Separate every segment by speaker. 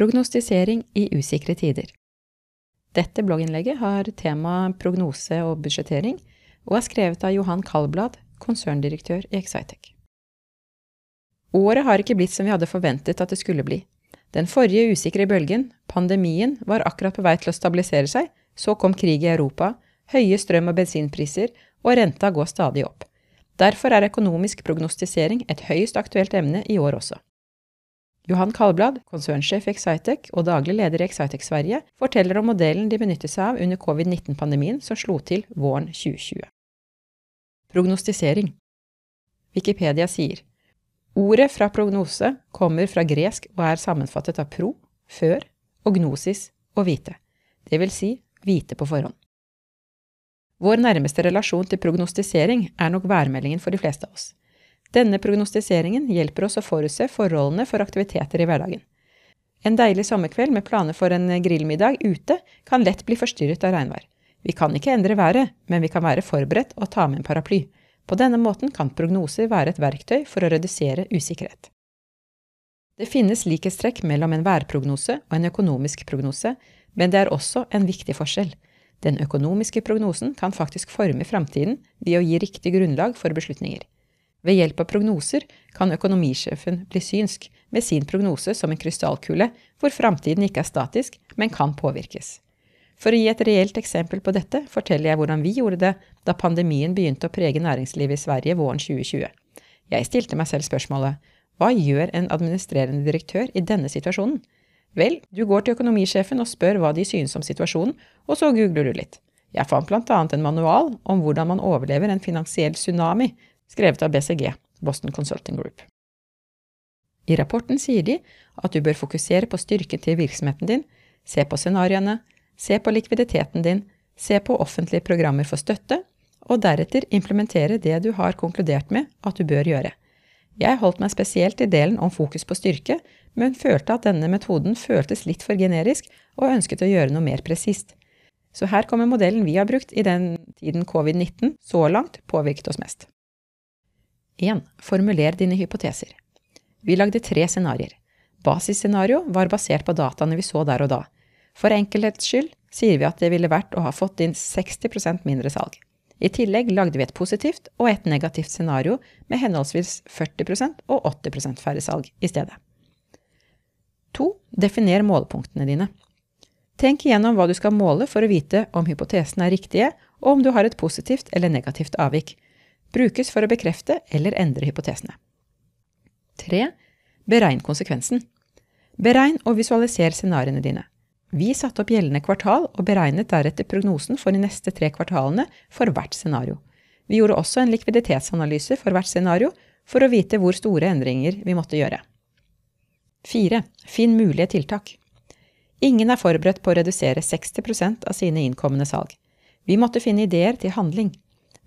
Speaker 1: Prognostisering i usikre tider. Dette blogginnlegget har tema prognose og budsjettering, og er skrevet av Johan Kallblad, konserndirektør i Excitec. Året har ikke blitt som vi hadde forventet at det skulle bli. Den forrige usikre bølgen, pandemien, var akkurat på vei til å stabilisere seg, så kom krig i Europa, høye strøm- og bensinpriser, og renta går stadig opp. Derfor er økonomisk prognostisering et høyst aktuelt emne i år også. Johan Kallblad, konsernsjef i Excitec og daglig leder i Excitec Sverige, forteller om modellen de benyttet seg av under covid-19-pandemien som slo til våren 2020. Prognostisering Wikipedia sier Ordet fra prognose kommer fra gresk og er sammenfattet av pro, før, og gnosis, og vite, det vil si vite på forhånd. Vår nærmeste relasjon til prognostisering er nok værmeldingen for de fleste av oss. Denne prognostiseringen hjelper oss å forutse forholdene for aktiviteter i hverdagen. En deilig sommerkveld med planer for en grillmiddag ute kan lett bli forstyrret av regnvær. Vi kan ikke endre været, men vi kan være forberedt og ta med en paraply. På denne måten kan prognoser være et verktøy for å redusere usikkerhet. Det finnes likhetstrekk mellom en værprognose og en økonomisk prognose, men det er også en viktig forskjell. Den økonomiske prognosen kan faktisk forme framtiden ved å gi riktig grunnlag for beslutninger. Ved hjelp av prognoser kan økonomisjefen bli synsk, med sin prognose som en krystallkule, hvor framtiden ikke er statisk, men kan påvirkes. For å gi et reelt eksempel på dette forteller jeg hvordan vi gjorde det da pandemien begynte å prege næringslivet i Sverige våren 2020. Jeg stilte meg selv spørsmålet hva gjør en administrerende direktør i denne situasjonen? Vel, du går til økonomisjefen og spør hva de synes om situasjonen, og så googler du litt. Jeg fant blant annet en manual om hvordan man overlever en finansiell tsunami, skrevet av BCG, Boston Consulting Group. I rapporten sier de at du bør fokusere på styrken til virksomheten din, se på scenarioene, se på likviditeten din, se på offentlige programmer for støtte, og deretter implementere det du har konkludert med at du bør gjøre. Jeg holdt meg spesielt i delen om fokus på styrke, men følte at denne metoden føltes litt for generisk, og ønsket å gjøre noe mer presist. Så her kommer modellen vi har brukt i den tiden covid-19 så langt påvirket oss mest. 1. Formuler dine hypoteser. Vi lagde tre scenarioer. Basisscenario var basert på dataene vi så der og da. For enkelhets skyld sier vi at det ville vært å ha fått inn 60% mindre salg. I tillegg lagde vi et positivt og et negativt scenario med henholdsvis 40% og 80% færre salg i stedet. 2. Definer målepunktene dine. Tenk igjennom hva du skal måle for å vite om hypotesene er riktige, og om du har et positivt eller negativt avvik brukes for å bekrefte eller endre hypotesene. 3. Beregn konsekvensen. Beregn og visualiser scenarioene dine. Vi satte opp gjeldende kvartal og beregnet deretter prognosen for de neste tre kvartalene for hvert scenario. Vi gjorde også en likviditetsanalyse for hvert scenario for å vite hvor store endringer vi måtte gjøre. 4. Finn mulige tiltak. Ingen er forberedt på å redusere 60% av sine innkommende salg. Vi måtte finne ideer til handling.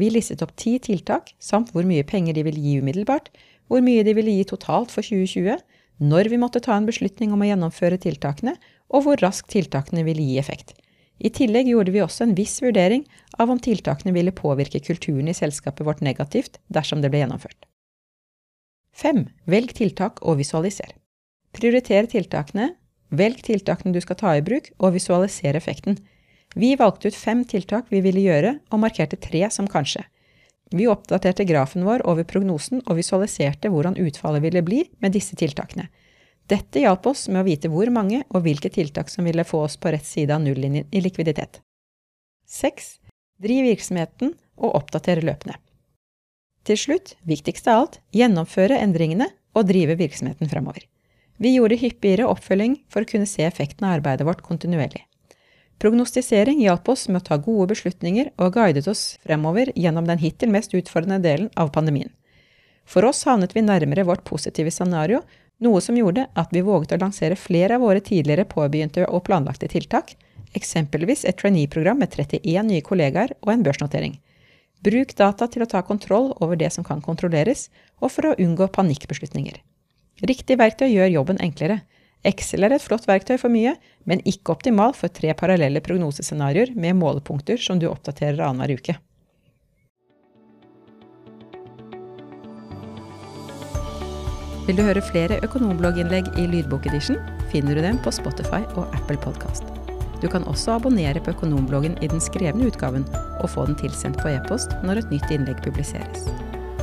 Speaker 1: Vi listet opp ti tiltak, samt hvor mye penger de ville gi umiddelbart, hvor mye de ville gi totalt for 2020, når vi måtte ta en beslutning om å gjennomføre tiltakene, og hvor raskt tiltakene ville gi effekt. I tillegg gjorde vi også en viss vurdering av om tiltakene ville påvirke kulturen i selskapet vårt negativt dersom det ble gjennomført. 5. Velg tiltak og visualiser. Prioriter tiltakene, velg tiltakene du skal ta i bruk, og visualiser effekten. Vi valgte ut fem tiltak vi ville gjøre, og markerte tre som kanskje. Vi oppdaterte grafen vår over prognosen og visualiserte hvordan utfallet ville bli med disse tiltakene. Dette hjalp oss med å vite hvor mange og hvilke tiltak som ville få oss på rett side av nullinjen i likviditet. 6. Driv virksomheten og oppdater løpende. Til slutt, viktigst av alt, gjennomføre endringene og drive virksomheten fremover. Vi gjorde hyppigere oppfølging for å kunne se effekten av arbeidet vårt kontinuerlig. Prognostisering hjalp oss med å ta gode beslutninger og guidet oss fremover gjennom den hittil mest utfordrende delen av pandemien. For oss havnet vi nærmere vårt positive scenario, Noe som gjorde at vi våget å lansere flere av våre tidligere påbegynte og planlagte tiltak, eksempelvis et trainee-program med 31 nye kollegaer og en børsnotering. Bruk data til å ta kontroll over det som kan kontrolleres, og for å unngå panikkbeslutninger. Riktig verktøy gjør jobben enklere. Excel er et flott verktøy for mye, men ikke optimal for tre parallelle prognosescenarioer med målepunkter som du oppdaterer annenhver uke. Vil du høre flere økonomblogginnlegg i lydbokedition, finner du dem på Spotify og Apple Podkast. Du kan også abonnere på Økonombloggen i den skrevne utgaven og få den tilsendt på e-post når et nytt innlegg publiseres.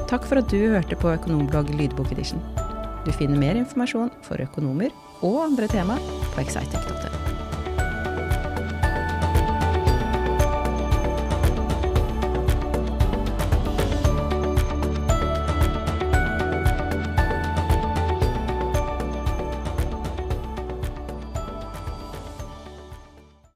Speaker 1: Takk for at du hørte på Økonomblogg lydbokedition. Du finner mer informasjon for økonomer og andre tema på excitec.no.